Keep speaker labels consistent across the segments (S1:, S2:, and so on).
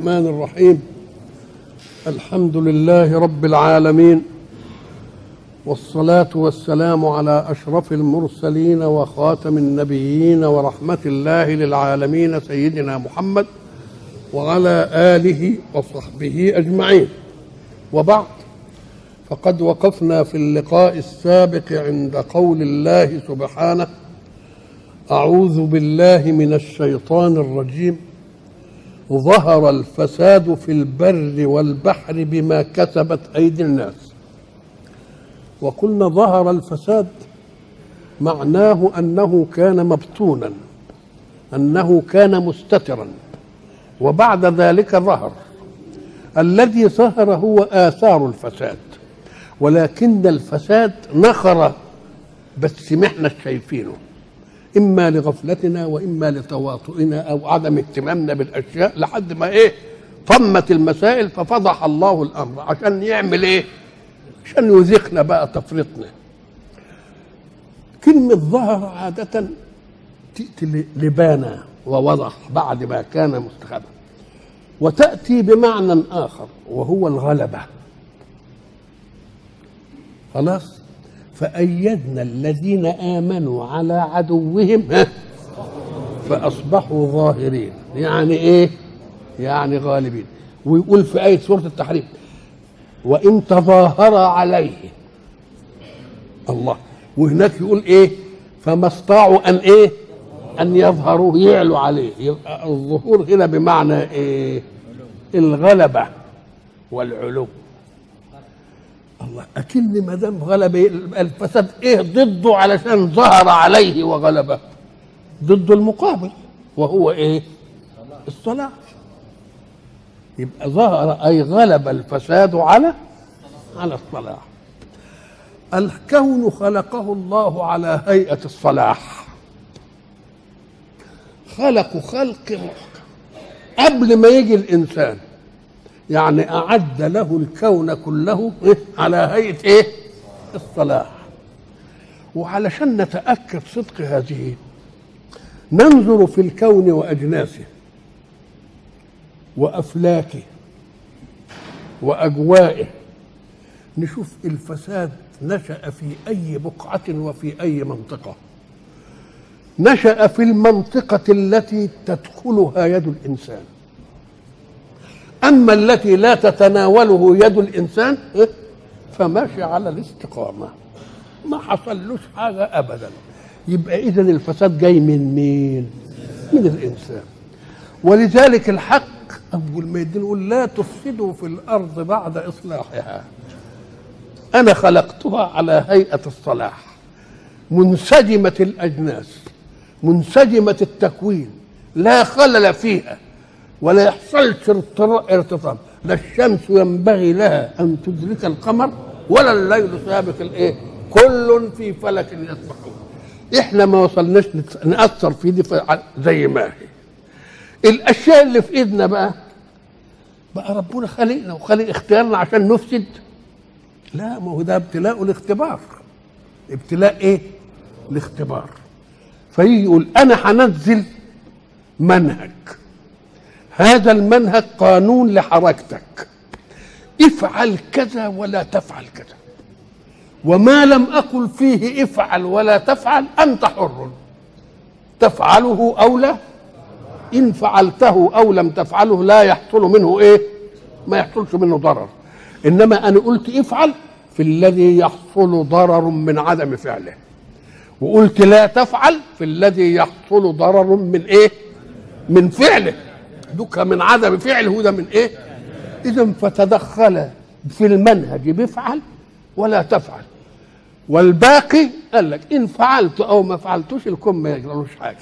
S1: الرحمن الرحيم. الحمد لله رب العالمين. والصلاة والسلام على أشرف المرسلين وخاتم النبيين ورحمة الله للعالمين سيدنا محمد وعلى آله وصحبه أجمعين. وبعد فقد وقفنا في اللقاء السابق عند قول الله سبحانه أعوذ بالله من الشيطان الرجيم. ظهر الفساد في البر والبحر بما كسبت أيدي الناس. وقلنا ظهر الفساد معناه أنه كان مبتونا أنه كان مستترا وبعد ذلك ظهر. الذي ظهر هو آثار الفساد ولكن الفساد نخر بس ما إحنا شايفينه إما لغفلتنا وإما لتواطؤنا أو عدم اهتمامنا بالأشياء لحد ما إيه؟ طمت المسائل ففضح الله الأمر. عشان يعمل إيه؟ عشان يذيقنا بقى تفريطنا. كلمة ظهر عادة تأتي لبانا ووضح بعد ما كان مستخبا وتأتي بمعنى آخر وهو الغلبة. خلاص؟ فأيدنا الذين آمنوا على عدوهم فأصبحوا ظاهرين. يعني إيه؟ يعني غالبين. ويقول في آية سورة التحريم وإن تظاهر عليه الله. وهناك يقول إيه؟ فما استطاعوا أن إيه؟ أن يظهروا يعلوا عليه. يبقى الظهور هنا بمعنى إيه؟ الغلبة والعلو. الله أكن ما دام غلب الفساد إيه ضده علشان ظهر عليه وغلبه؟ ضد المقابل. وهو إيه؟ الصلاة. يبقى ظهر أي غلب الفساد على على الصلاح الكون خلقه الله على هيئة الصلاح خلق خلق محكم. قبل ما يجي الإنسان يعني أعد له الكون كله؟ على هيئة إيه؟ الصلاح وعلشان نتأكد صدق هذه ننظر في الكون وأجناسه وأفلاكه وأجوائه نشوف الفساد نشأ في أي بقعة وفي أي منطقة نشأ في المنطقة التي تدخلها يد الإنسان أما التي لا تتناوله يد الإنسان فماشي على الاستقامة. ما حصلوش حاجة أبدا. يبقى إذا الفساد جاي من مين؟ من الإنسان. ولذلك الحق أول ما يقول لا تفسدوا في الأرض بعد إصلاحها. أنا خلقتها على هيئة الصلاح. منسجمة الأجناس منسجمة التكوين. لا خلل فيها. ولا يحصلش ارتطام. لا الشمس ينبغي لها أن تدرك القمر ولا الليل سابق الإيه؟ كل في فلك يسبحون. إحنا ما وصلناش نأثر في دي زي ما هي. الأشياء اللي في إيدنا بقى بقى ربنا خلقنا وخلق اختيارنا عشان نفسد. لا ما هو ده ابتلاء الاختبار. ابتلاء إيه؟ الاختبار. فيجي يقول أنا هنزل منهج. هذا المنهج قانون لحركتك. افعل كذا ولا تفعل كذا. وما لم أقل فيه افعل ولا تفعل أنت حر. تفعله أو لا؟ إن فعلته أو لم تفعله لا يحصل منه إيه؟ ما يحصلش منه ضرر. إنما أنا قلت افعل في الذي يحصل ضرر من عدم فعله. وقلت لا تفعل في الذي يحصل ضرر من إيه؟ من فعله. دوك من عدم فعله ده من إيه؟ اذا فتدخل في المنهج بفعل ولا تفعل. والباقي قال لك إن فعلت أو ما فعلتوش الكون ما يجرالوش حاجة.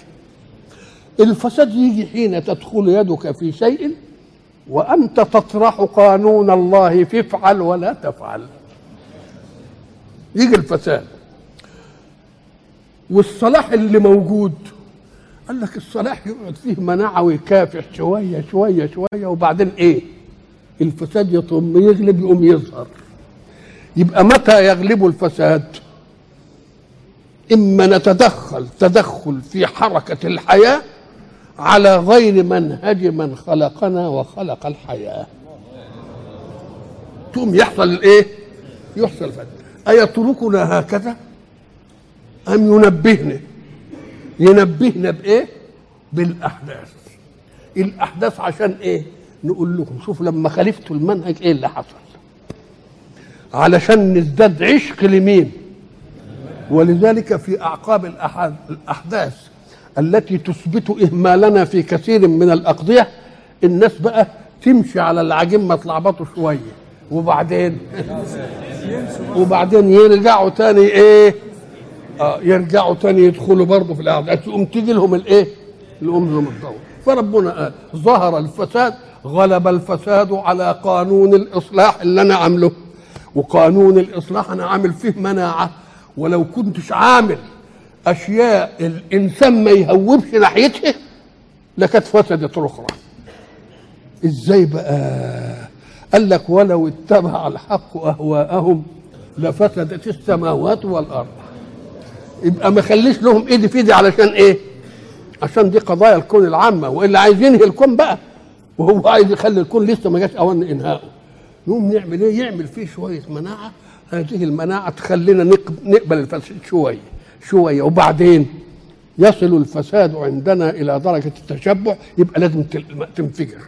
S1: الفساد يجي حين تدخل يدك في شيء وأنت تطرح قانون الله فافعل ولا تفعل. يجي الفساد. والصلاح اللي موجود قال لك الصلاح يقعد فيه مناعة ويكافح شوية شوية شوية وبعدين إيه؟ الفساد يطم يغلب يقوم يظهر. يبقى متى يغلب الفساد؟ إما نتدخل تدخل في حركة الحياة على غير منهج من خلقنا وخلق الحياة. تقوم يحصل الإيه؟ يحصل فن أيتركنا هكذا؟ أم ينبهنا؟ ينبهنا بإيه؟ بالأحداث. الأحداث عشان إيه؟ نقول لكم شوفوا لما خالفتوا المنهج إيه اللي حصل؟ علشان نزداد عشق لمين؟ ولذلك في أعقاب الأحداث التي تثبت إهمالنا في كثير من الأقضية الناس بقى تمشي على العجين ما تلعبطوا شوية. وبعدين؟ وبعدين يرجعوا تاني إيه؟ آه يرجعوا تاني يدخلوا برضه في الاحداث يقوم تيجي لهم الإيه؟ يقوم لهم الضوء فربنا قال ظهر الفساد غلب الفساد على قانون الإصلاح اللي أنا عامله. وقانون الإصلاح أنا عامل فيه مناعة. ولو كنتش عامل أشياء الإنسان ما يهوبش ناحيتها لكانت فسدت الأخرى. إزاي بقى؟ قال لك ولو اتبع الحق أهواءهم لفسدت السماوات والأرض. يبقى ما خليش لهم ايدي في ايدي علشان إيه؟ عشان دي قضايا الكون العامة والا عايز ينهي الكون بقى وهو عايز يخلي الكون لسه ما جاش أوان انهائه يقوم نعمل إيه؟ يعمل فيه شوية مناعة. هذه المناعة تخلينا نق- نقبل الفساد شوية شوية وبعدين يصل الفساد عندنا إلى درجة التشبع يبقى لازم تنفجر.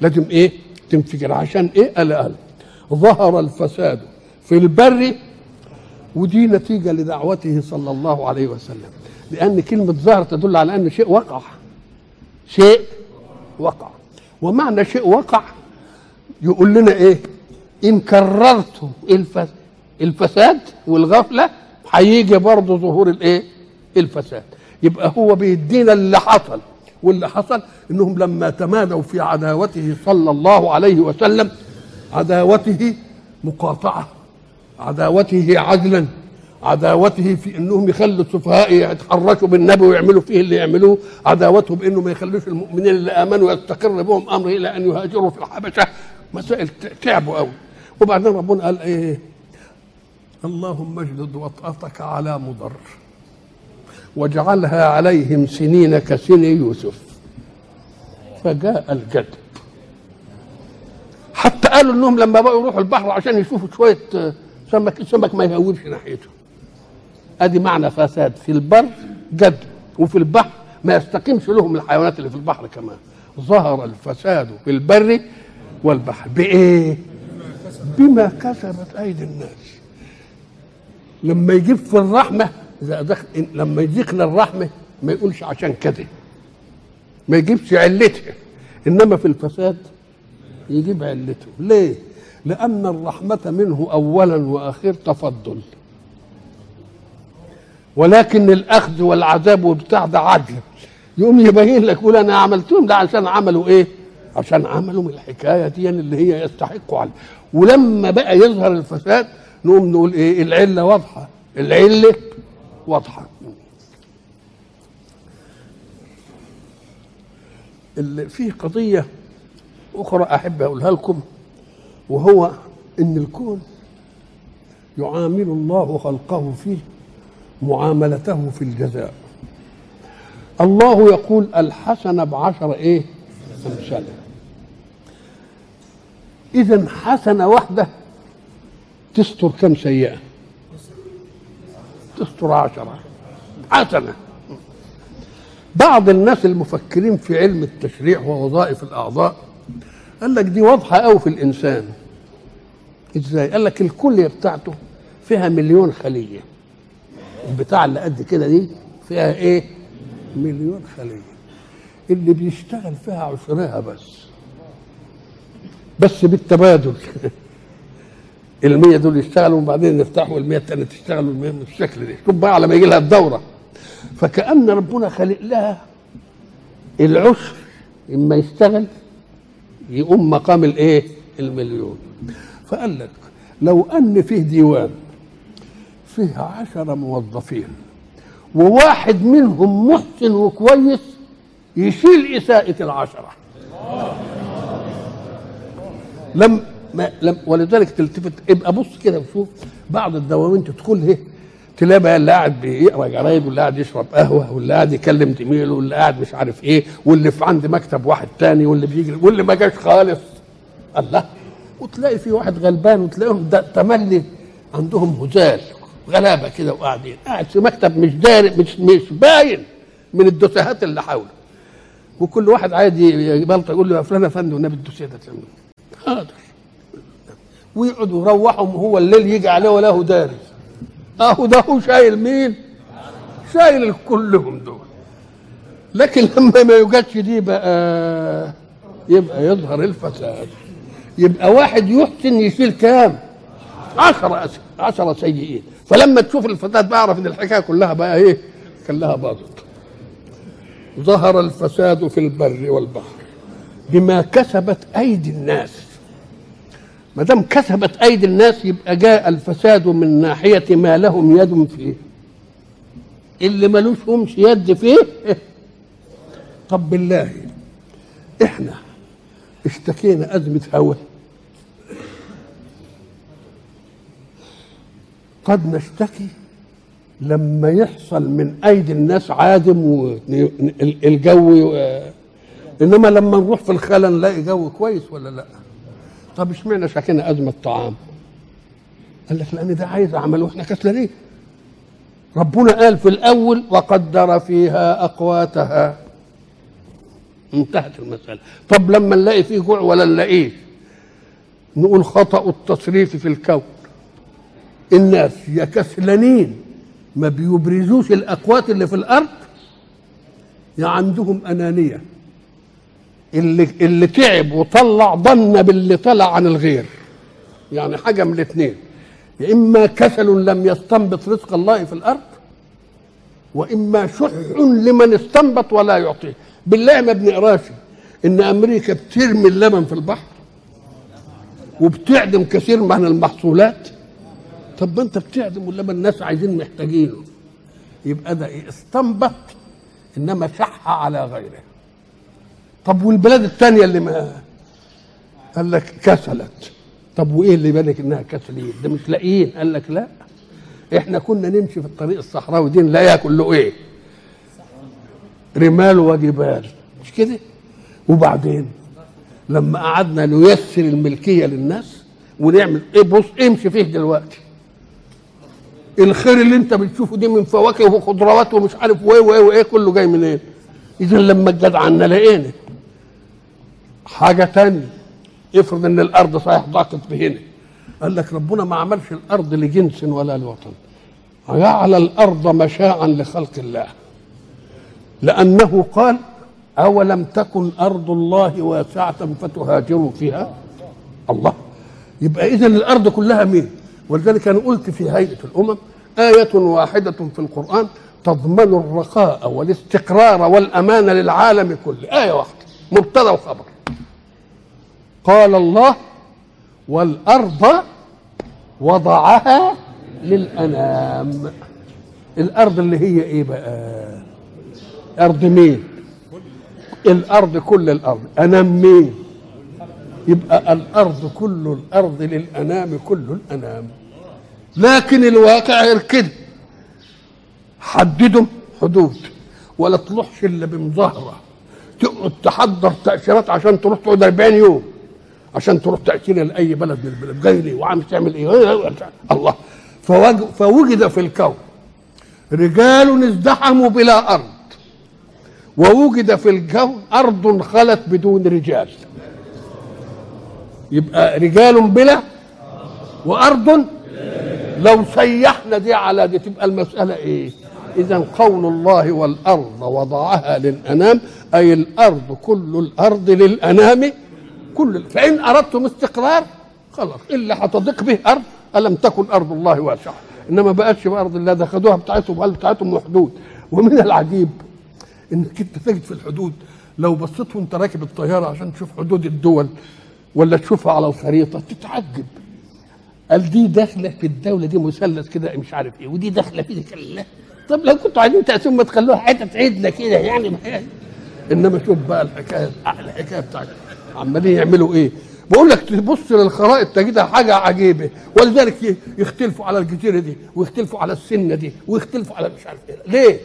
S1: لازم إيه؟ تنفجر. عشان إيه؟ قال قال ظهر الفساد في البر ودي نتيجة لدعوته صلى الله عليه وسلم. لأن كلمة ظهر تدل على أن شيء وقع. شيء وقع. ومعنى شيء وقع يقول لنا إيه؟ إن الفس- الفساد والغفلة هيجي برضه ظهور الإيه؟ الفساد. يبقى هو بيدينا اللي حصل. واللي حصل إنهم لما تمادوا في عداوته صلى الله عليه وسلم عداوته مقاطعة. عداوته عدلا. عداوته في إنهم يخلوا السفهاء يتحرشوا بالنبي ويعملوا فيه اللي يعملوه. عداوته بانه ما يخلوش المؤمنين اللي آمنوا يستقر بهم أمر إلى أن يهاجروا في الحبشة. مسائل تعبوا قوي وبعدين ربنا قال إيه؟ اللهم اجلد وطأتك على مضر واجعلها عليهم سنين كسن يوسف. فجاء الجدب حتى قالوا إنهم لما بقوا يروحوا البحر عشان يشوفوا شوية سمك السمك ما يهوبش ناحيته. أدي معنى فساد. في البر جد وفي البحر ما يستقيمش لهم الحيوانات اللي في البحر كمان. ظهر الفساد في البر والبحر. بإيه؟ بما كسبت أيدي الناس. لما يجيب في الرحمة لما يذيقنا الرحمة ما يقولش عشان كده. ما يجيبش علتها إنما في الفساد يجيب علته. ليه؟ لأن الرحمة منه اولا وأخير تفضل. ولكن الأخذ والعذاب وبتاع ده عدل. يقوم يبين لك يقول أنا عملتهم ده عشان عملوا إيه؟ عشان عملوا من الحكاية دي اللي هي يستحقوا عليه ولما بقى يظهر الفساد نقوم نقول إيه؟ العلة واضحة. العلة واضحة. اللي فيه قضية أخرى أحب أقولها لكم. وهو إن الكون يعامل الله خلقه فيه معاملته في الجزاء. الله يقول الحسنة بعشر إيه؟ امثالها اذا حسنة واحدة تستر كم سيئة تستر عشرة. حسنة بعض الناس المفكرين في علم التشريع ووظائف الأعضاء قال لك دي واضحة قوي في الإنسان. إزاي؟ قال لك الكليه بتاعته فيها مليون خلية. البتاع اللي قد كده دي فيها إيه؟ مليون خلية. اللي بيشتغل فيها عشرها بس. بس بالتبادل. المية دول يشتغلوا وبعدين نفتحوا المية التانية تشتغل والمية بالشكل ده. شوف بقى على ما يجي لها الدورة. فكأن ربنا خلق لها العشر إما يشتغل يقوم مقام الايه؟ المليون. فقال لك لو ان فيه ديوان فيه عشرة موظفين وواحد منهم محسن وكويس يشيل إساءة العشرة. لم لم ولذلك تلتفت. ابقى بص كده وشوف بعض الدواوين تدخل إيه؟ تلاقي بقى اللي قاعد بيقرا جرايد واللي قاعد يشرب قهوة واللي قاعد يكلم زميله واللي قاعد مش عارف إيه واللي في عند مكتب واحد تاني واللي بيجري واللي ما جاش خالص. الله. وتلاقي في واحد غلبان وتلاقيهم ده تملي. عندهم هزال غلابة كده وقاعدين. قاعد في مكتب مش داري مش مش باين من الدسهات اللي حوله. وكل واحد عايز يبلطج يقول له يا فلان يا فندم والنبي الدوسية ده تعمل حاضر. ويقعدوا يروحهم هو الليل يجي عليه ولا هو داري أهو ده هو شايل مين؟ شايل كلهم دول لكن لما ما يوجدش دي بقى يبقى يظهر الفساد يبقى واحد يحسن يشيل كام؟ عشرة. عشرة سيئين فلما تشوف الفساد بعرف إن الحكاية كلها بقى إيه؟ كلها باظت ظهر الفساد في البر والبحر بما كسبت أيدي الناس ما دام كسبت أيدي الناس يبقى جاء الفساد من ناحية ما لهم يد فيه. اللي ملوش همش يد فيه طب بالله إحنا اشتكينا أزمة هوى قد نشتكي لما يحصل من أيدي الناس عادم والجو إنما لما نروح في الخلا نلاقي جو كويس ولا لأ؟ طب اشمعنى شكينا أزمة طعام قال لك لأن ده عايز عمل وإحنا كسلانين. ربنا قال في الأول وقدر فيها أقواتها. انتهت المسألة. طب لما نلاقي فيه جوع ولا نلاقيه نقول خطأ التصريف في الكون. الناس يا كسلانين ما بيبرزوش الأقوات اللي في الأرض يا عندهم أنانية. اللي اللي تعب وطلع ظن باللي طلع عن الغير. يعني حاجة من الاثنين. يا إما كسل لم يستنبط رزق الله في الأرض وإما شح لمن استنبط ولا يعطيه. بالله ما بنقراش إن أمريكا بترمي اللبن في البحر وبتعدم كثير من المحصولات. طب ما أنت بتعدم واللبن الناس عايزين محتاجينه. يبقى ده استنبط إنما شح على غيره. طب والبلاد الثانية اللي ما قال لك كسلت. طب وإيه اللي بالك إنها كسلين ده مش لاقيين قال لك لا. إحنا كنا نمشي في الطريق الصحراوي دي نلاقيها كله إيه؟ رمال وجبال. مش كده؟ وبعدين لما قعدنا نيسر الملكية للناس ونعمل إيه؟ بص امشي فيه دلوقتي. الخير اللي أنت بتشوفه دي من فواكه وخضروات ومش عارف وإيه وإيه وإيه كله جاي منين؟ اذا لما الجدعنه لقينا. حاجة تانية. افرض إن الأرض صحيح ضاقت بهنا. قال لك ربنا ما عملش الأرض لجنس ولا لوطن. جعل الأرض مشاعا لخلق الله. لأنه قال أولم تكن أرض الله واسعة فتهاجروا فيها؟ الله. يبقى اذا الأرض كلها مين؟ ولذلك أنا قلت في هيئة الأمم آية واحدة في القرآن تضمن الرخاء والاستقرار والأمان للعالم كله. آية واحدة. مبتدأ وخبر قال الله والأرض وضعها للأنام. الأرض اللي هي إيه بقى؟ أرض مين؟ الأرض كل الأرض. أنام مين؟ يبقى الأرض كل الأرض للأنام كل الأنام. لكن الواقع غير كده. حددوا حدود ولا تروحش إلا بمظاهرة. تقعد تحضر تأشيرات عشان تروح تقعد 40 يوم. عشان تروح تاشيره لاي بلد من البلاد جاي ليه وعم تعمل إيه الله فوجد في الكون رجال ازدحموا بلا ارض ووجد في الكون ارض خلت بدون رجال يبقى رجال بلا وارض لو سيحنا دي على دي تبقى المساله إيه اذا قول الله والارض وضعها للانام اي الأرض كل الأرض للانام كل فإن أردتم استقرار خلاص اللي هتضيق به أرض ألم تكن أرض الله واسعة؟ إنما بقتش بأرض الله ده خدوها بتاعتهم وقال بتاعتهم محدود. ومن العجيب إنك أنت تجد في الحدود لو بصيت وأنت راكب الطيارة عشان تشوف حدود الدول ولا تشوفها على الخريطة تتعجب. قال دي داخلة في الدولة دي مثلث كده مش عارف إيه ودي داخلة في كلها طب لو كنتوا عايزين تقسموا ما تخلوها حتة عدلة كده يعني إنما شوف بقى الحكاية الحكاية بتاعتك. عمالين يعملوا إيه؟ بقول لك تبص للخرائط تجدها حاجة عجيبة. ولذلك يختلفوا على الجزيرة دي ويختلفوا على السنة دي ويختلفوا على مش عارف إيه. ليه؟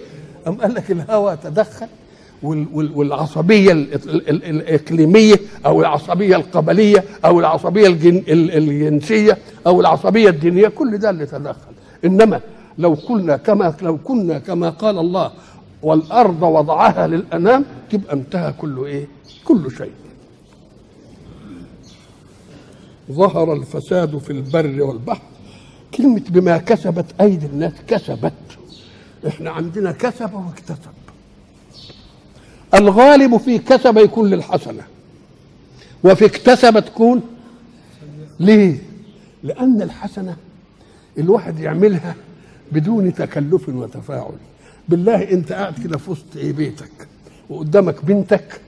S1: أم قال لك الهوى تدخل وال- وال- والعصبية ال- ال- ال- الإقليمية أو العصبية القبلية أو العصبية الجن ال- الجنسية أو العصبية الدينية كل ده اللي تدخل. إنما لو قلنا كما لو كنا كما قال الله والأرض وضعها للأنام تبقى انتهى كل إيه؟ كل شيء. ظهر الفساد في البر والبحر. كلمة بما كسبت أيدي الناس كسبت. إحنا عندنا كسب واكتسب. الغالب في كسب يكون للحسنة. وفي اكتسب تكون ليه؟ لأن الحسنة الواحد يعملها بدون تكلف وتفاعل. بالله أنت قاعد كده في وسط بيتك وقدامك بنتك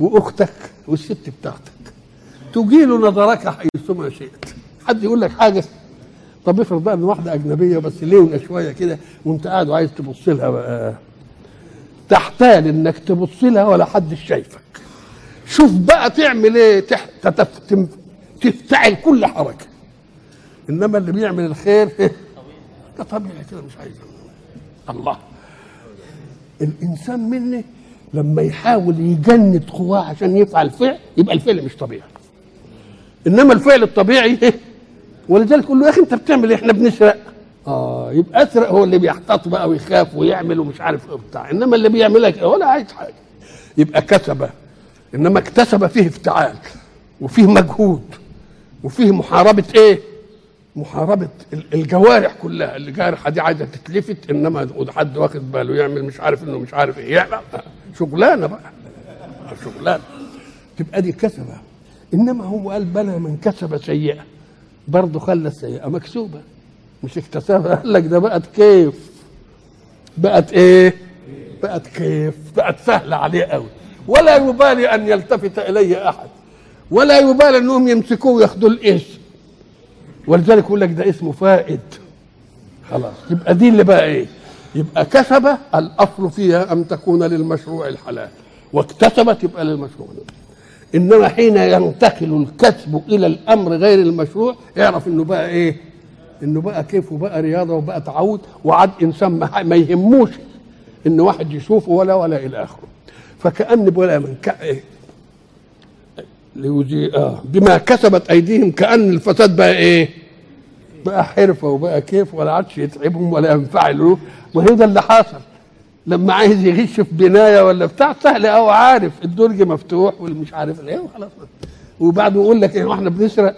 S1: وأختك والست بتاعتك. تجيل نظرك حيثما شئت. حد يقول لك حاجة؟ طب افرض بقى إن واحدة أجنبية بس ليونة شوية كده وأنت قاعد وعايز تبص لها بقى تحتال إنك تبص لها ولا حد شايفك. شوف بقى تعمل إيه؟ تح... تفتعل كل حركة. إنما اللي بيعمل الخير ده طبيعي كده مش عايز. الله. الإنسان مني لما يحاول يجند قواه عشان يفعل فعل يبقى الفعل مش طبيعي. إنما الفعل الطبيعي إيه؟ ولذلك يقول له يا أخي أنت بتعمل إيه؟ إحنا بنسرق. آه يبقى أسرق هو اللي بيحتاط بقى ويخاف ويعمل ومش عارف إيه وبتاع. إنما اللي بيعملك إيه؟ ولا عايز حاجة. يبقى كسب. إنما اكتسب فيه افتعال وفيه مجهود وفيه محاربة إيه؟ محاربة ال- الجوارح كلها. الجارحة دي عايزة تتلفت إنما حد واخد باله يعمل مش عارف إنه مش عارف إيه. يعمل. شغلانة بقى. شغلانة. تبقى دي كسبة. إنما هو قال بلى من كسب سيئة. برضه خلى السيئة مكسوبة. مش اكتسبها. قال لك ده بقت كيف. بقت إيه؟ بقت كيف. بقت سهلة عليه قوي. ولا يبالي أن يلتفت إليه أحد. ولا يبالي أنهم يمسكوه وياخدوا الاسم ولذلك يقول لك ده اسمه فائد. خلاص. يبقى دي اللي بقى إيه؟ يبقى كسب الأصل فيها أن تكون للمشروع الحلال. واكتسبت يبقى للمشروع. انما حين ينتقل الكسب إلى الأمر غير المشروع اعرف إنه بقى إيه؟ إنه بقى كيف وبقى رياضة وبقى تعود وعاد إنسان ما يهموش إن واحد يشوفه ولا ولا إلى آخره. فكأن ولا من ك... إيه؟ ليجي آه بما كسبت أيديهم كأن الفساد بقى إيه؟ بقى حرفة وبقى كيف ولا عادش يتعبهم ولا ينفعلوا ده اللي حاصل. لما عايز يغش في بناية ولا بتاع سهل قوي عارف. الدرج مفتوح والمش عارف إيه وخلاص. وبعده يقول لك إيه إحنا بنسرق.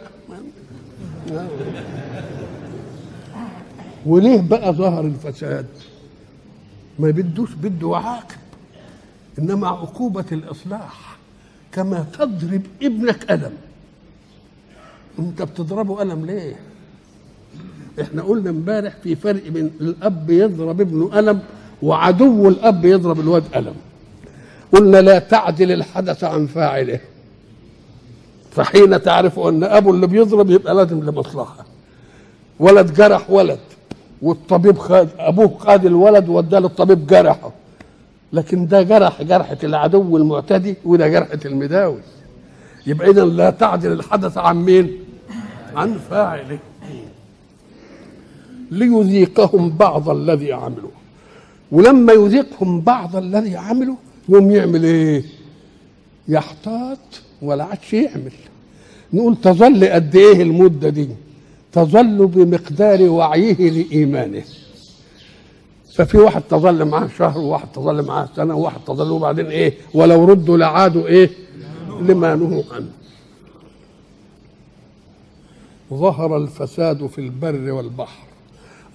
S1: وليه بقى ظهر الفساد؟ ما بدوش بده عاقب إنما عقوبة الإصلاح كما تضرب ابنك قلم. أنت بتضربه قلم ليه؟ إحنا قلنا امبارح في فرق بين الأب يضرب ابنه قلم وعدو الأب يضرب الواد قلم قلنا لا تعدل الحدث عن فاعله. فحين تعرف أن أبو اللي بيضرب يبقى لازم لمصلحة. ولد جرح ولد والطبيب خد أبوه خد الولد واداه للطبيب جرحه. لكن ده جرح جرحة العدو المعتدي وده جرحة المداوي. يبقى إذا لا تعدل الحدث عن مين؟ عن فاعله. ليذيقهم بعض الذي عملوا ولما يذيقهم بعض الذي عملوا يقوم يعمل إيه؟ يحتاط ولا عادش يعمل. نقول تظل قد إيه المدة دي؟ تظل بمقدار وعيه لإيمانه. ففي واحد تظل معاه شهر وواحد تظل معاه سنة وواحد تظل وبعدين إيه؟ ولو ردوا لعادوا إيه؟ لما نهوا عنه. ظهر الفساد في البر والبحر.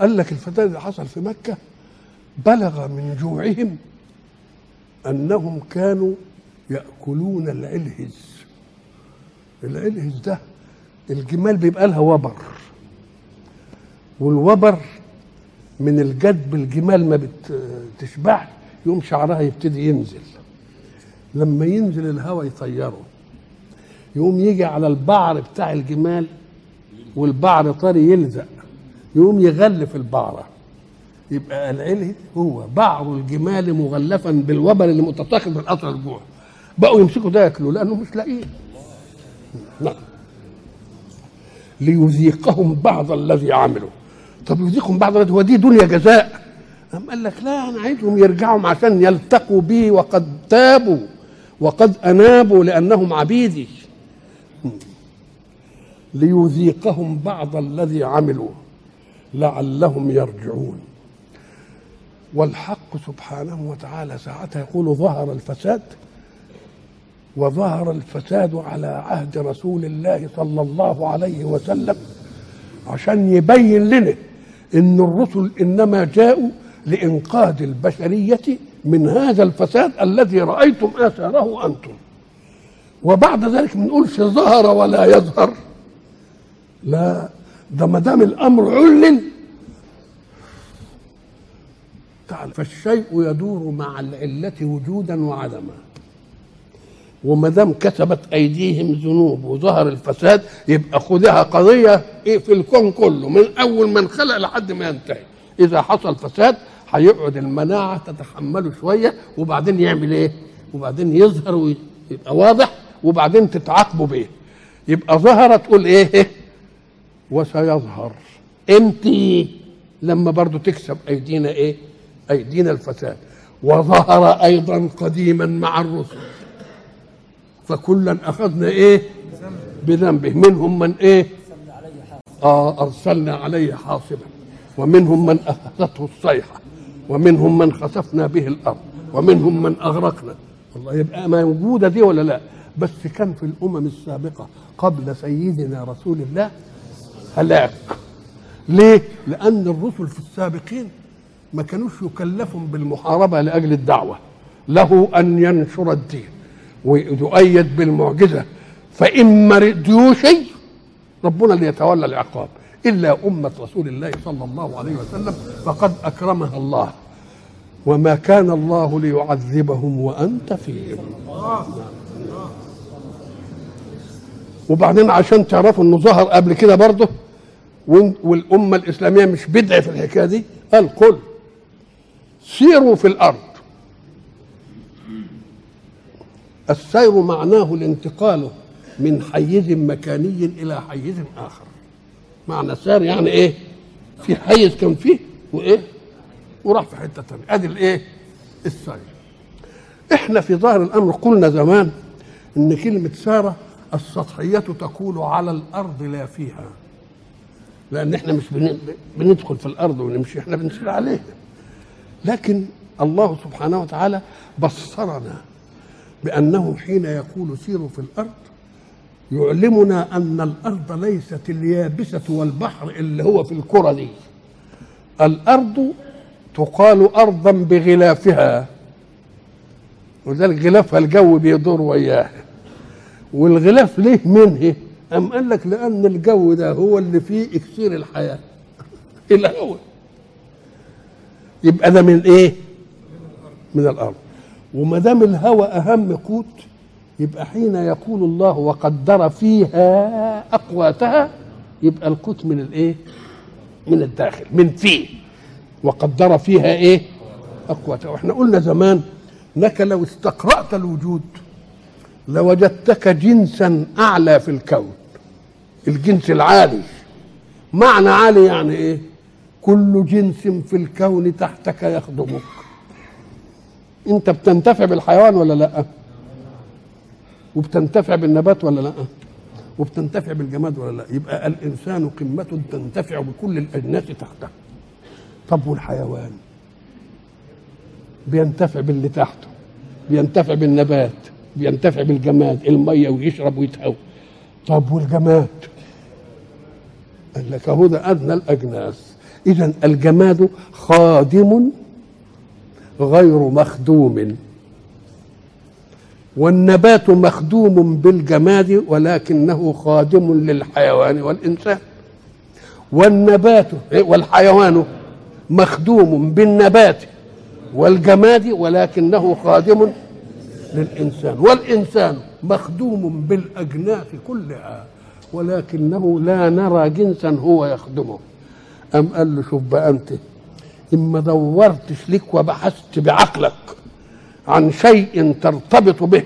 S1: قال لك الفساد اللي حصل في مكة بلغ من جوعهم أنهم كانوا يأكلون العلهز. العلهز ده الجمال بيبقى لها وبر. والوبر من الجدب الجمال ما بتشبعش يقوم شعرها يبتدي ينزل. لما ينزل الهواء يطيره. يقوم يجي على البعر بتاع الجمال والبعر طري يلزق. يقوم يغلف البعرة. يبقى العله هو بعر الجمال مغلفا بالوبر اللي متساقط من قطر الجوع. بقوا يمسكوا ده ياكلوا لأنه مش لاقيين ليذيقهم بعض الذي عملوا. طب يذيقهم بعض الذي هو دي دنيا جزاء. أم قال لك لا أنا عايزهم يرجعوا عشان يلتقوا بي وقد تابوا وقد أنابوا لأنهم عبيدي. ليذيقهم بعض الذي عملوا لعلهم يرجعون. والحق سبحانه وتعالى ساعتها يقول ظهر الفساد وظهر الفساد على عهد رسول الله صلى الله عليه وسلم عشان يبين لنا إن الرسل إنما جاءوا لإنقاذ البشرية من هذا الفساد الذي رأيتم آثاره أنتم. وبعد ذلك ما نقولش ظهر ولا يظهر. لا ده ما دام الأمر علل تعال فالشيء يدور مع العلة وجودا وعدما وما دام كسبت أيديهم ذنوب وظهر الفساد يبقى خدها قضية إيه في الكون كله من أول ما انخلق لحد ما ينتهي إذا حصل فساد هيقعد المناعة تتحمله شوية وبعدين يعمل إيه؟ وبعدين يظهر ويبقى واضح وبعدين تتعاقبوا بيه يبقى ظهر تقول إيه؟ وسيظهر إمتى؟ لما برضو تكسب أيدينا إيه؟ أيدينا الفساد وظهر أيضا قديما مع الرسل. فكلا أخذنا إيه؟ بذنبه. منهم من إيه؟ آه أرسلنا عليه حاصبا. ومنهم من أخذته الصيحة. ومنهم من خسفنا به الأرض. ومنهم من أغرقنا. الله يبقى موجودة دي ولا لا؟ بس كان في الأمم السابقة قبل سيدنا رسول الله هلاك. ليه؟ لأن الرسل في السابقين ما كانوش يكلفهم بالمحاربة لأجل الدعوة. له أن ينشر الدين ويؤيد بالمعجزة. فإن ردوا شيء ربنا اللي يتولى العقاب. إلا أمة رسول الله صلى الله عليه وسلم فقد أكرمها الله. وما كان الله ليعذبهم وأنت فيهم. وبعدين عشان تعرفوا إنه ظهر قبل كده برضه والأمة الإسلامية مش بدعة في الحكاية دي قال قل. سيروا في الأرض. السير معناه الانتقال من حيز مكاني إلى حيز آخر. معنى سار يعني إيه؟ في حيز كان فيه وإيه؟ وراح في حتة ثانية أدي الإيه؟ السير. إحنا في ظاهر الأمر قلنا زمان إن كلمة سارة السطحية تقول على الأرض لا فيها. لأن إحنا مش بندخل في الأرض ونمشي إحنا بنسير عليها. لكن الله سبحانه وتعالى بصرنا بأنه حين يقول سيروا في الأرض يعلمنا أن الأرض ليست اليابسة والبحر اللي هو في الكرة دي الأرض تقال أرضا بغلافها وذلك غلافها الجو بيدور وياه. والغلاف ليه منه؟ أم قال لك لأن الجو ده هو اللي فيه إكسير الحياة. الهواء يبقى ده من إيه؟ من الأرض وما دام الهوى أهم قوت يبقى حين يقول الله وقدر فيها أقواتها يبقى القوت من الإيه؟ من الداخل من فيه وقدر فيها إيه؟ أقواتها وإحنا قلنا زمان إنك لو استقرأت الوجود لوجدتك جنسا أعلى في الكون الجنس العالي معنى عالي يعني إيه؟ كل جنس في الكون تحتك يخدمك. انت بتنتفع بالحيوان ولا لا؟ وبتنتفع بالنبات ولا لا؟ وبتنتفع بالجماد ولا لا؟ يبقى الإنسان قمه تنتفع بكل الأجناس تحته طب والحيوان؟ بينتفع باللي تحته بينتفع بالنبات بينتفع بالجماد المية ويشرب ويتهوى. طب والجماد؟ قال لك أهو ده أدنى الأجناس. إذا الجماد خادم غير مخدوم. والنبات مخدوم بالجماد ولكنه خادم للحيوان والإنسان. والنبات والحيوان مخدوم بالنبات والجماد ولكنه خادم للإنسان. والإنسان مخدوم بالأجناس كلها ولكنه لا نرى جنسا هو يخدمه. أم قال له شوف بقى أنت إما دورتش لك وبحثت بعقلك عن شيء ترتبط به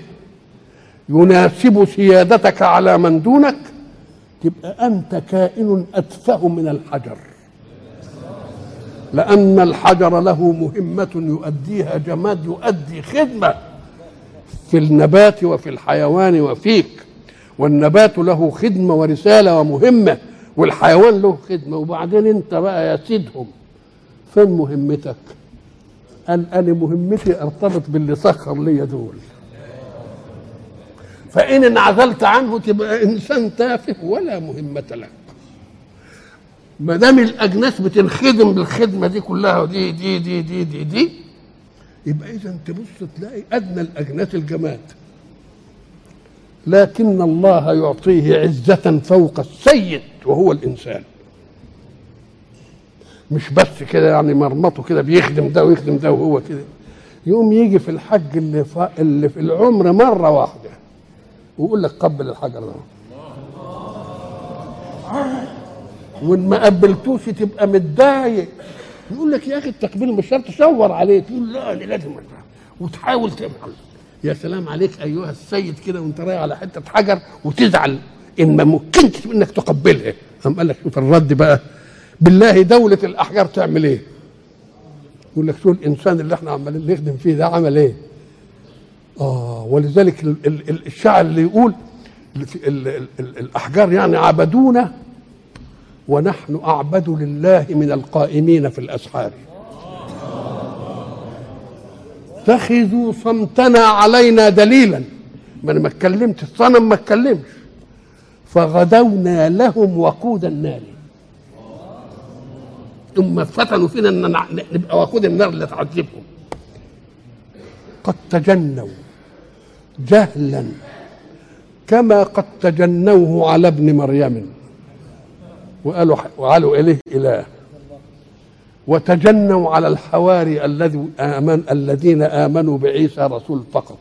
S1: يناسب سيادتك على من دونك تبقى أنت كائن أتفه من الحجر. لأن الحجر له مهمة يؤديها جماد يؤدي خدمة في النبات وفي الحيوان وفيك والنبات له خدمة ورسالة ومهمة. والحيوان له خدمة. وبعدين انت بقى يا سيدهم فين مهمتك؟ قال أنا مهمتي ارتبط باللي سخر لي دول. فإن انعزلت عنه تبقى إنسان تافه ولا مهمة لك. ما دام الأجناس بتنخدم بالخدمة دي كلها دي دي دي دي دي, دي يبقى اذا تبص تلاقي أدنى الأجناس الجماد. لكن الله يعطيه عزة فوق السيد وهو الإنسان مش بس كده يعني مرمطه كده بيخدم ده ويخدم ده وهو كده يقوم يجي في الحج اللي, ف... اللي في العمر مرة واحدة ويقول لك قبل الحجر ده وان ما قبلتوش تبقى متضايق يقول لك يا أخي التقبيل مش شرط تشاور عليه تقول لا لازم. وتحاول تفعل يا سلام عليك أيها السيد كده وأنت رايح على حتة حجر وتزعل إن ما ممكنش إنك تقبلها قام قال لك شوف الرد بقى بالله دولة الأحجار تعمل إيه؟ يقول لك شو الإنسان اللي إحنا عمالين نخدم فيه ده عمل إيه؟ آه ولذلك ال- ال- ال- الشاعر اللي يقول ال- ال- ال- ال- الأحجار يعني عبدونا ونحن أعبد لله من القائمين في الأسحار اتخذوا صمتنا علينا دليلا. ما أنا ما اتكلمت الصنم ما اتكلمش. فغدونا لهم وقود النار ثم فتنوا فينا إن نبقى وقود النار اللي تعذبهم. قد تجنوا جهلا كما قد تجنوه على ابن مريم. وقالوا وقالوا إليه إله. وتجنوا على الحواري الذي آمن الذين آمنوا بعيسى رسول فقط.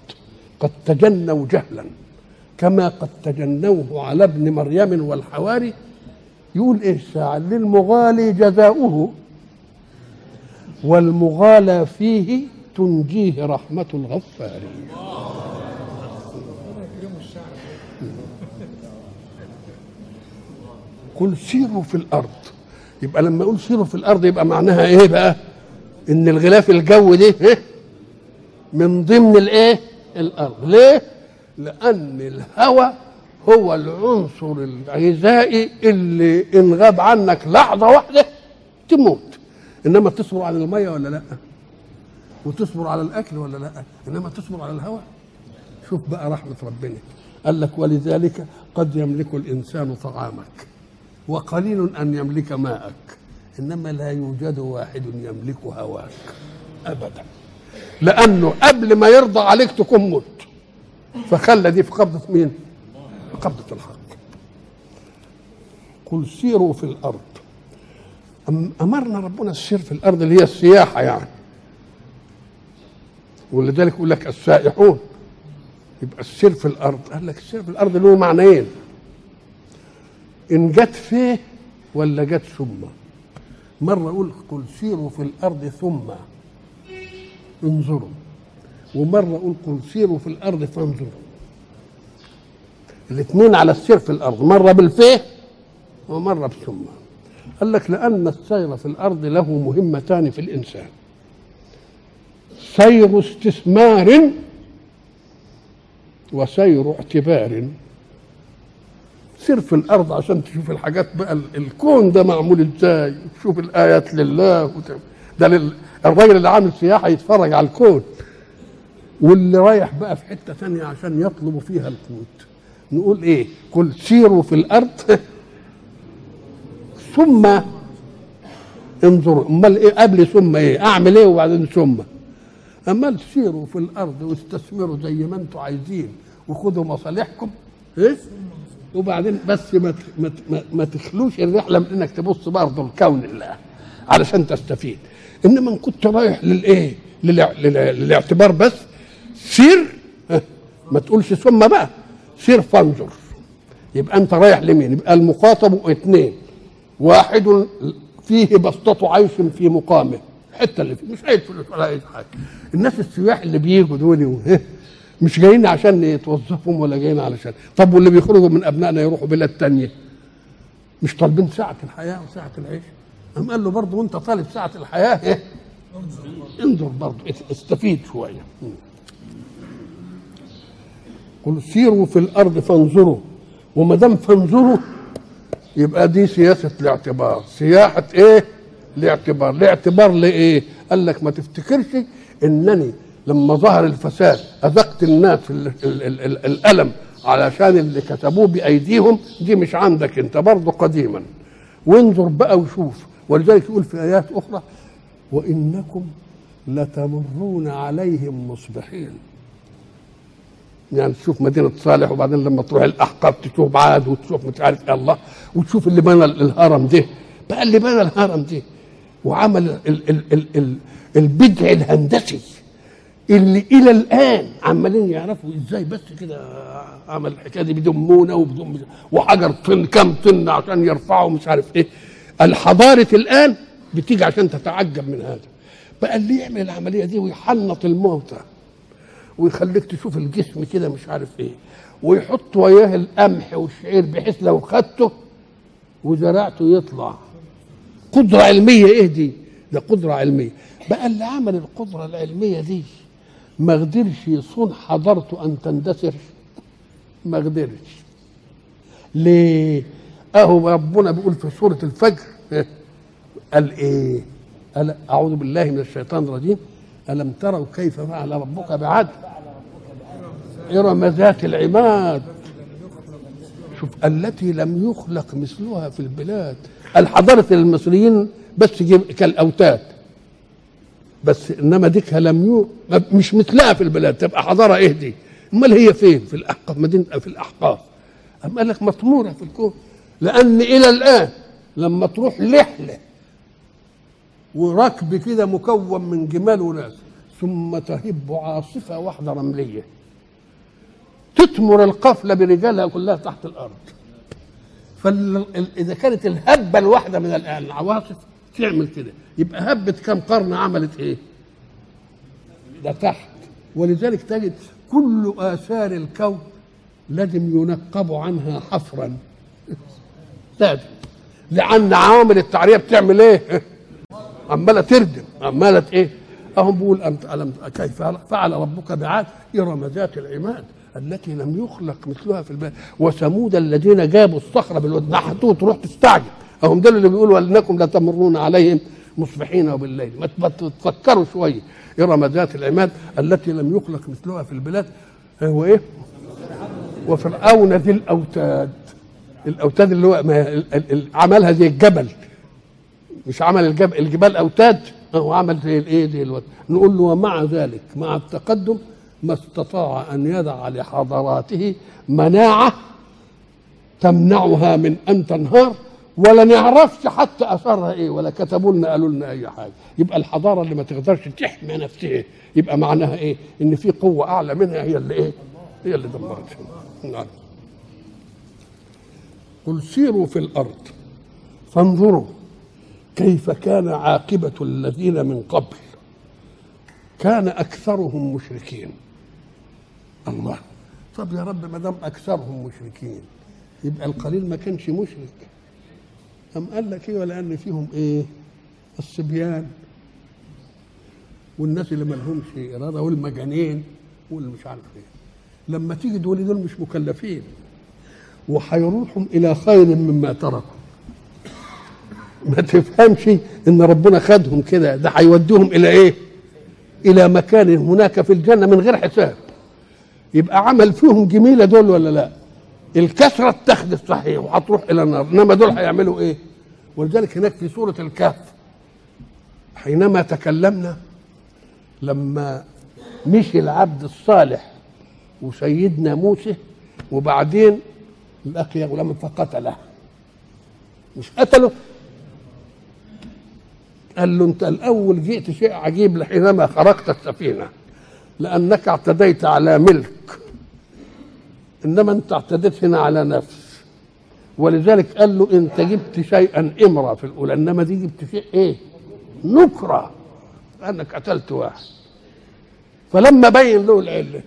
S1: قد تجنوا جهلا. كما قد تجنوه على ابن مريم والحواري. يقول إيه للمغالي جزاؤه. والمغالى فيه تنجيه رحمة الغفار قل سيروا في الأرض. يبقى لما أقول سيروا في الأرض يبقى معناها إيه بقى؟ إن الغلاف الجو ده إيه؟ من ضمن الإيه؟ الأرض. ليه؟ لأن الهواء هو العنصر الغذائي اللي إن غاب عنك لحظة واحدة تموت. إنما تصبر على المية ولا لأ؟ وتصبر على الأكل ولا لأ؟ إنما تصبر على الهواء شوف بقى رحمة ربنا. قال لك ولذلك قد يملك الإنسان طعامك. وقليل أن يملك ماءك إنما لا يوجد واحد يملك هواك ابدا. لأنه قبل ما يرضى عليك تكون مت. فخلى دي في قبضة مين؟ في قبضة الحق. قل سيروا في الأرض. أم- أمرنا ربنا السير في الأرض اللي هي السياحة يعني. ولذلك يقول لك السائحون. يبقى السير في الأرض. قال لك السير في الأرض له معنيين. إن جت فيه ولا جت ثم؟ مرة أقول قل سيروا في الأرض ثم. انظروا. ومرة أقول قل سيروا في الأرض فانظروا. الاثنين على السير في الأرض مرة بالفيه ومرة بثم. قال لك لأن السير في الأرض له مهمتان في الإنسان. سير استثمار وسير اعتبار. سير في الأرض عشان تشوف الحاجات بقى ال- الكون ده معمول إزاي تشوف الآيات لله. ده لل... الراجل اللي عامل سياحة يتفرج على الكون. واللي رايح بقى في حتة ثانية عشان يطلب فيها القوت. نقول إيه؟ قل سيروا في الأرض. ثم انظروا. أمال إيه؟ قبل ثم إيه؟ أعمل إيه وبعدين ثم؟ اما سيروا في الأرض واستثمروا زي ما أنتم عايزين وخذوا مصالحكم. إيه؟ وبعدين بس ما ما تخلوش الرحلة من إنك تبص برضه لكون الله علشان تستفيد. إنما إن كنت رايح للإيه؟ للاعتبار بس سير ما تقولش ثم بقى سير فانظر. يبقى أنت رايح لمين؟ يبقى المخاطب اثنين واحد فيه بسطة عيش في مقامه. الحتة اللي فيه مش عايز فلوس ولا عايز حاجة. الناس السياح اللي بيجوا دول مش جايين عشان يتوظفهم ولا جايين علشان. طب واللي بيخرجوا من أبنائنا يروحوا بلاد تانية؟ مش طالبين سعة الحياة وسعة العيش؟ قام قال له برضه وأنت طالب سعة الحياة إيه؟ انظر برضه استفيد شوية. قل سيروا في الأرض فانظروا وما دام فانظروا يبقى دي سياسة الاعتبار. سياحة إيه؟ الاعتبار. الاعتبار لإيه؟ قال لك ما تفتكرش إنني لما ظهر الفساد أذقت الناس ال ال ال ال الألم علشان اللي كتبوه بأيديهم دي مش عندك أنت برضه قديما. وانظر بقى وشوف. ولذلك يقول في آيات أخرى وإنكم لتمرون عليهم مصبحين. يعني تشوف مدينة صالح وبعدين لما تروح الأحقاف تشوف عاد وتشوف مش عارف إيه الله وتشوف اللي بنى الهرم ده. بقى اللي بنى الهرم ده وعمل ال ال ال ال البدع الهندسي. اللي إلى الآن عمالين يعرفوا إزاي بس كده عمل الحكاية دي بدون مونة وبدون وحجر طن كام طن عشان يرفعوا مش عارف إيه. الحضارة الآن بتيجي عشان تتعجب من هذا. بقى اللي يعمل العملية دي ويحنط الموتى ويخليك تشوف الجسم كده مش عارف إيه. ويحط وياه القمح والشعير بحيث لو خدته وزرعته يطلع. قدرة علمية إيه دي؟ ده قدرة علمية. بقى اللي عمل القدرة العلمية دي ما قدرش يصون حضارته أن تندثر. ما قدرش. ليه؟ أهو ربنا بيقول في سورة الفجر. قال إيه؟ قال أعوذ بالله من الشيطان الرجيم. ألم تروا كيف فعل ربك بعد؟ إرم ذات العماد. شوف التي لم يخلق مثلها في البلاد. الحضارة المصريين بس كالأوتاد. بس إنما ديك لم يو مش مثلها في البلاد تبقى حضارة إيه دي أمال هي فين؟ في الأحقاف مدينة في الأحقاف. أم قال لك مطمورة في الكون. لأن إلى الآن لما تروح لحلة وركب كده مكون من جمال وناس ثم تهب عاصفة واحدة رملية تتمر القفلة برجالها كلها تحت الأرض. فإذا كانت الهبة الواحدة من العواصف تعمل كده. يبقى هبة كم قرن عملت إيه؟ ده تحت. ولذلك تجد كل آثار الكون لازم ينقب عنها حفرا. لازم لأن عوامل التعرية بتعمل إيه؟ عمالة تردم. عمالة إيه؟ أهم بيقول ألم كيف فعل ربك بعاد؟ ارم ذات العماد التي لم يخلق مثلها في البلاد وثمود الذين جابوا الصخرة بالود نحتوه تروح تستعجب اهم دول اللي بيقولوا أنكم لتمرون عليهم مصبحين وبالليل ما تفكروا شوية ارم ذات العماد التي لم يخلق مثلها في البلاد؟ هو إيه؟ وفرعون ذي الأوتاد. الأوتاد اللي هو عملها زي الجبل. مش عمل الجبل الجبال أوتاد هو عمل زي الايه زي الوتد نقول له ومع ذلك مع التقدم ما استطاع أن يدع لحضاراته مناعة تمنعها من أن تنهار ولا نعرفش حتى أثرها إيه ولا كتبوا لنا قالوا لنا أي حاجة. يبقى الحضارة اللي ما تقدرش تحمي نفسها يبقى معناها إيه؟ إن في قوة أعلى منها هي اللي إيه؟ هي اللي دمرتها نعم. قل سيروا في الأرض فانظروا كيف كان عاقبة الذين من قبل. كان أكثرهم مشركين. الله. طب يا رب ما دام أكثرهم مشركين يبقى القليل ما كانش مشرك. أم قال لك إيه ولأن فيهم إيه؟ الصبيان والناس اللي ما لهمش إرادة والمجانين واللي مش عارف إيه. لما تيجي دول دول مش مكلفين وهيروحوا إلى خير مما تركوا. ما تفهمش إن ربنا خدهم كده ده هيوديهم إلى إيه؟ إلى مكان هناك في الجنة من غير حساب. يبقى عمل فيهم جميلة دول ولا لا؟ الكثره اتخذ الصحيح وهتروح إلى النار إنما دول هيعملوا إيه؟ ولذلك هناك في سورة الكهف حينما تكلمنا لما مشي العبد الصالح وسيدنا موسى وبعدين لقي غلاما فقتله. مش قتله؟ قال له أنت الأول جئت شيء عجيب حينما خرقت السفينة لأنك اعتديت على ملك. إنما أنت اعتديت هنا على نفس. ولذلك قال له انت جبت شيئا امرا في الأولى. إنما دي جبت شيء إيه؟ نكرة. انك قتلت واحد. فلما بين له العلة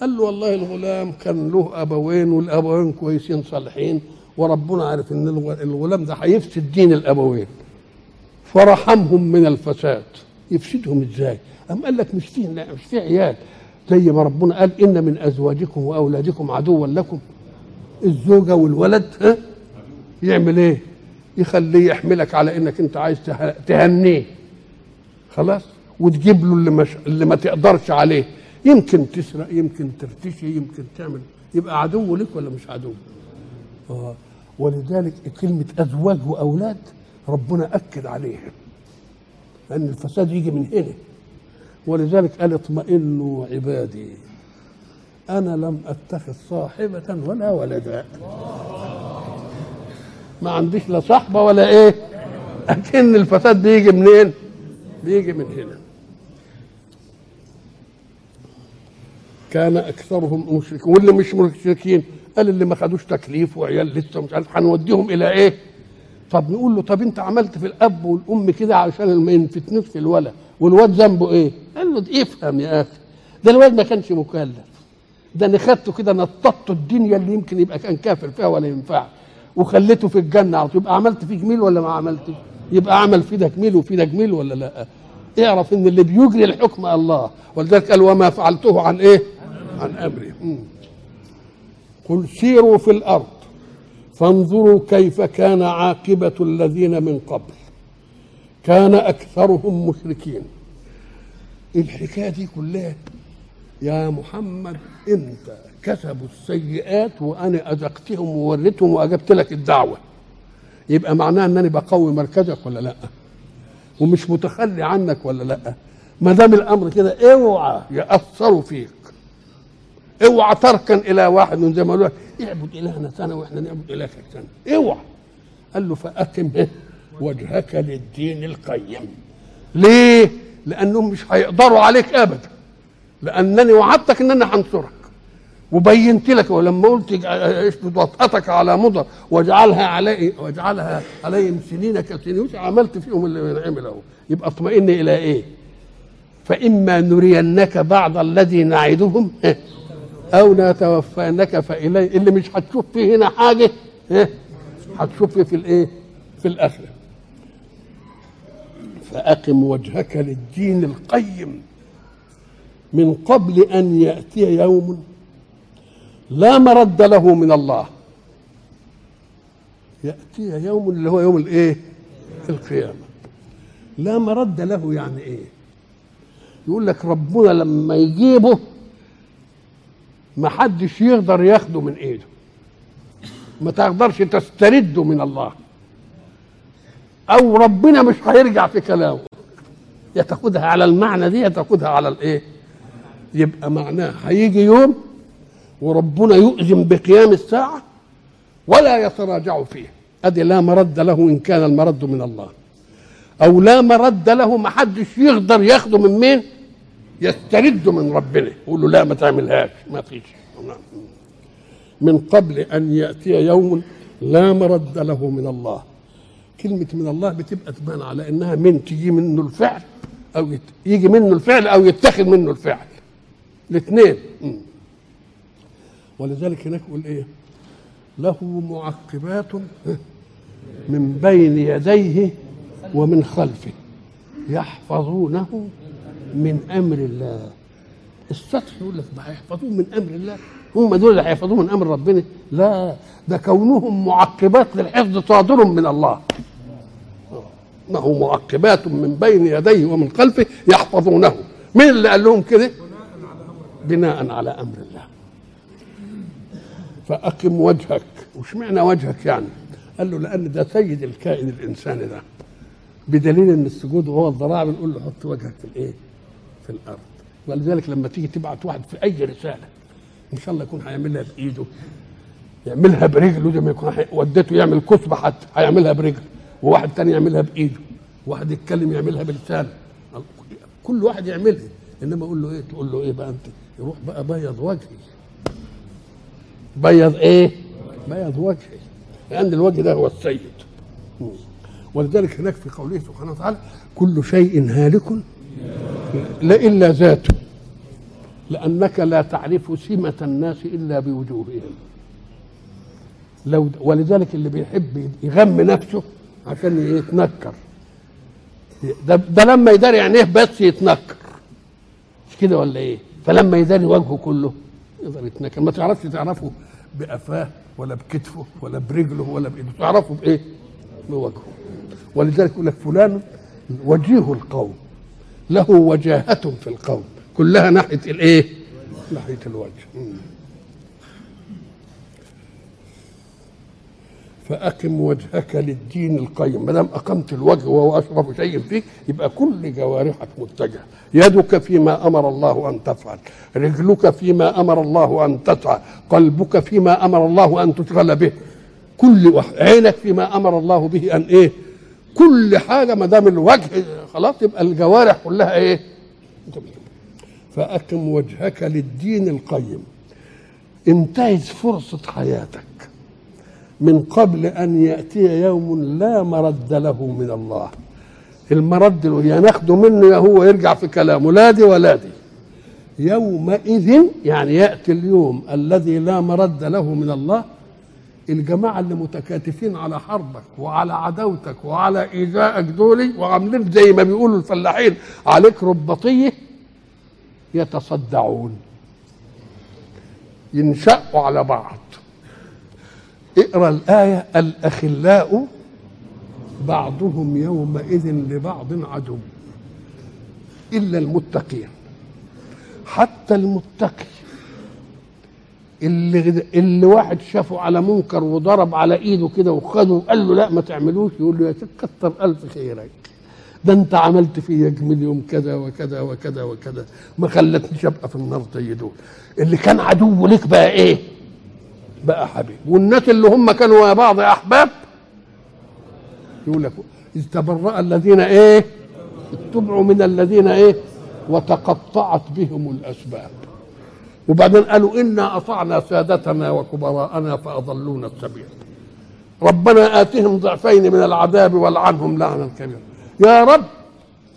S1: قال له والله الغلام كان له أبوين والأبوين كويسين صالحين وربنا عارف إن الغ- الغلام ده هيفسد دين الأبوين. فرحمهم من الفساد. يفسدهم إزاي؟ أم قال لك مش فيه مش فيه عيال. زي ما ربنا قال إن من أزواجكم وأولادكم عدوا لكم. الزوجه والولد ها؟ يعمل إيه؟ يخليه يحملك على إنك أنت عايز ته- تهنيه. خلاص؟ وتجيب له اللي مش اللي ما تقدرش عليه. يمكن تسرق يمكن ترتشي يمكن تعمل. يبقى عدو لك ولا مش عدو؟ آه. ولذلك كلمة أزواج وأولاد ربنا أكد عليها. لأن الفساد يجي من هنا. ولذلك قال اطمئنوا عبادي أنا لم أتخذ صاحبة ولا ولدا. ما عنديش لا صاحبة ولا إيه؟ لكن الفساد بيجي منين؟ بيجي من هنا. كان أكثرهم مشركين واللي مش مشركين قال اللي ما خدوش تكليف وعيال لسه مش عارف هنوديهم إلى إيه؟ طب نقول له طب أنت عملت في الأب والأم كده علشان ما ينفتنوش في الولد. والواد ذنبه إيه؟ قال له افهم يا أخي ده الواد ما كانش مكلف ده أنا خدته كده نططته الدنيا اللي يمكن يبقى كان كافر فيها ولا ينفع وخليته في الجنة على طول يبقى عملت فيه جميل ولا ما عملتش؟ يبقى عمل في ده جميل وفي ده جميل ولا لا؟ اعرف إن اللي بيجري الحكم الله ولذلك قال وما فعلته عن إيه؟ عن أمري. قل سيروا في الأرض فانظروا كيف كان عاقبة الذين من قبل كان أكثرهم مشركين. الحكاية دي كلها يا محمد انت كسبوا السيئات وأنا اذقتهم ووريتهم وأجبت لك الدعوة؟ يبقى معناه انني بقوي مركزك ولا لأ؟ ومش متخلي عنك ولا لأ؟ ما دام الأمر كده اوعى يأثروا فيك. اوعى تركن إلى واحد من زي ما قالوا اعبد إلهنا سنة وإحنا نعبد إلهك سنة. اوعى. قال له إيه؟ وجهك للدين القيم. ليه؟ لأنهم مش هيقدروا عليك ابدا. لأنني وعدتك ان أنا هنصرك. وبينت لك ولما قلت اشدد وطأتك على مضر واجعلها علي واجعلها عليهم سنين كسنين عملت فيهم اللي عمل اهو يبقى اطمئن إلى إيه؟ فإما نرينك بعض الذي نعدهم أو نتوفينك فإلي اللي مش هتشوف فيه هنا حاجة هتشوف فيه في الإيه؟ في الآخرة. فأقم وجهك للدين القيم. من قبل أن يأتي يوم لا مرد له من الله. يأتي يوم اللي هو يوم الإيه؟ القيامة. لا مرد له يعني إيه؟ يقول لك ربنا لما يجيبه ما حدش يقدر ياخده من إيده. ما تقدرش تسترده من الله. أو ربنا مش هيرجع في كلامه. يا تاخدها على المعنى دي يا تاخدها على الإيه؟ يبقى معناه هيجي يوم وربنا يؤذن بقيام الساعة ولا يتراجع فيه أدي لا مرد له إن كان المرد من الله. أو لا مرد له ما حدش يقدر ياخده من مين؟ يسترد من ربنا. يقول له لا ما تعملهاش ما فيش. من قبل أن يأتي يوم لا مرد له من الله. كلمة من الله بتبقى تبان على إنها من تجي منه الفعل أو يت... يجي منه الفعل أو يتخذ منه الفعل. الاثنين. ولذلك هناك يقول إيه؟ له معقبات من بين يديه ومن خلفه يحفظونه من أمر الله. السطح يقول لك ما هيحفظوه من أمر الله. هم دول اللي هيحفظوه من أمر ربنا. لا ده كونهم معقبات للحفظ صادر من الله. انه معقبات من بين يديه ومن خلفه يحفظونه. مين اللي قال لهم كده؟ بناء على أمر الله. فأقم وجهك. وش معنى وجهك يعني؟ قال له لأن ده سيد الكائن الإنساني ده. بدليل إن السجود وهو الضراعة بنقول له حط وجهك في الإيه؟ في الأرض. ولذلك لما تيجي تبعت واحد في أي رسالة إن شاء الله يكون هيعملها بإيده. يعملها برجله زي ما يكون ودته يعمل كتبه حتى هيعملها برجله. وواحد تاني يعملها بإيده. واحد يتكلم يعملها بلسانه. كل واحد يعملها. إنما أقول له إيه؟ تقول له إيه بقى أنت؟ يروح بقى بيض وجهي. بيض إيه؟ بيض وجهي. لأن الوجه ده هو السيد. ولذلك هناك في قوله سبحانه وتعالى كل شيء هالك لا إلا ذاته. لأنك لا تعرف سمة الناس إلا بوجوههم. لو ولذلك اللي بيحب يغم نفسه عشان يتنكر. ده, ده لما يداري عينيه بس يتنكر. مش كده ولا إيه؟ فلما يداري وجهه كله يقدر يتنكر. ما تعرفش تعرفه بقفاه ولا بكتفه ولا برجله ولا بإيده. تعرفه بإيه؟ بوجهه. ولذلك يقول لك فلان وجيه القوم له وجاهة في القوم. كلها ناحية الإيه؟ ناحية الوجه. فأقم وجهك للدين القيم. ما دام أقمت الوجه وهو أشرف شيء فيك يبقى كل جوارحك متجهة. يدك فيما أمر الله أن تفعل. رجلك فيما أمر الله أن تسعى. قلبك فيما أمر الله أن تشغل به. كل واحد عينك فيما أمر الله به أن إيه؟ كل حاجة ما دام الوجه خلاص يبقى الجوارح كلها إيه؟ فأقم وجهك للدين القيم. انتهز فرصة حياتك. من قبل أن يأتي يوم لا مرد له من الله. المرد له يا ناخده منه يا هو يرجع في كلامه. لا دي ولا دي. يومئذ يعني يأتي اليوم الذي لا مرد له من الله. الجماعة اللي متكاتفين على حربك وعلى عداوتك وعلى إيذائك دولي وعاملين زي ما بيقولوا الفلاحين. عليك رباطيه يتصدعون. ينشأوا على بعض. اقرأ الآية الأخلاء بعضهم يومئذ لبعض عدو. إلا المتقين. حتى المتقي. اللي اللي واحد شافه على منكر وضرب على إيده كده وخده وقال له لا ما تعملوش يقول له يا كتر ألف خيرك. ده انت عملت فيا يوم كذا وكذا وكذا وكذا. ما خلتنيش ابقى في النار زي دول. اللي كان عدو لك بقى إيه؟ بقى حبيب. والناس اللي هم كانوا يا بعض أحباب يقول لك إذ تبرأ الذين إيه؟ اتبعوا من الذين إيه؟ وتقطعت بهم الأسباب. وبعدين قالوا إنا أطعنا سادتنا وكبراءنا فأضلونا السبيل. ربنا آتهم ضعفين من العذاب والعنهم لعنا كبيرا. يا رب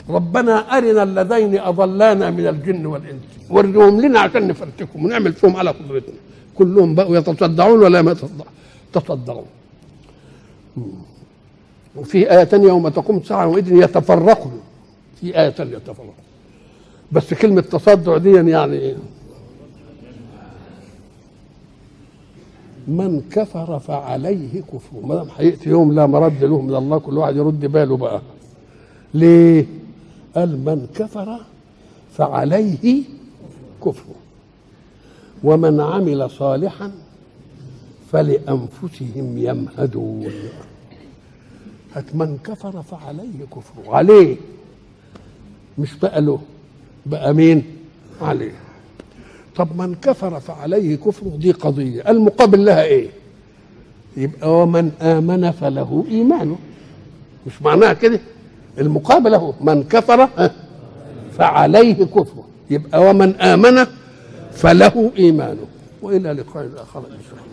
S1: ربنا أرنا اللذين أضلانا من الجن والإنس. ورهم لنا عشان نفرتكم ونعمل فيهم على قدرتنا. كلهم بقوا يتصدعون ولا ما يتصدعون وفي آية يوم تقوم الساعة يومئذ يتفرقون. في آية يتفرقون. بس كلمة تصدع دي يعني إيه؟ من كفر فعليه كفر. ما دام هيأتي يوم لا مرد له من الله كل واحد يرد باله بقى. ليه؟ قال من كفر فعليه كفر. ومن عمل صالحا فلأنفسهم يمهدون. هات من كفر فعليه كفره عليه. مش بقى له بقى مين؟ عليه. طب من كفر فعليه كفره دي قضية. المقابل لها إيه؟ يبقى ومن آمن فله إيمانه. مش معناها كده؟ المقابل له من كفر فعليه كفره يبقى ومن آمن فله إيمانه. وإلى لقاء آخر إن شاء الله.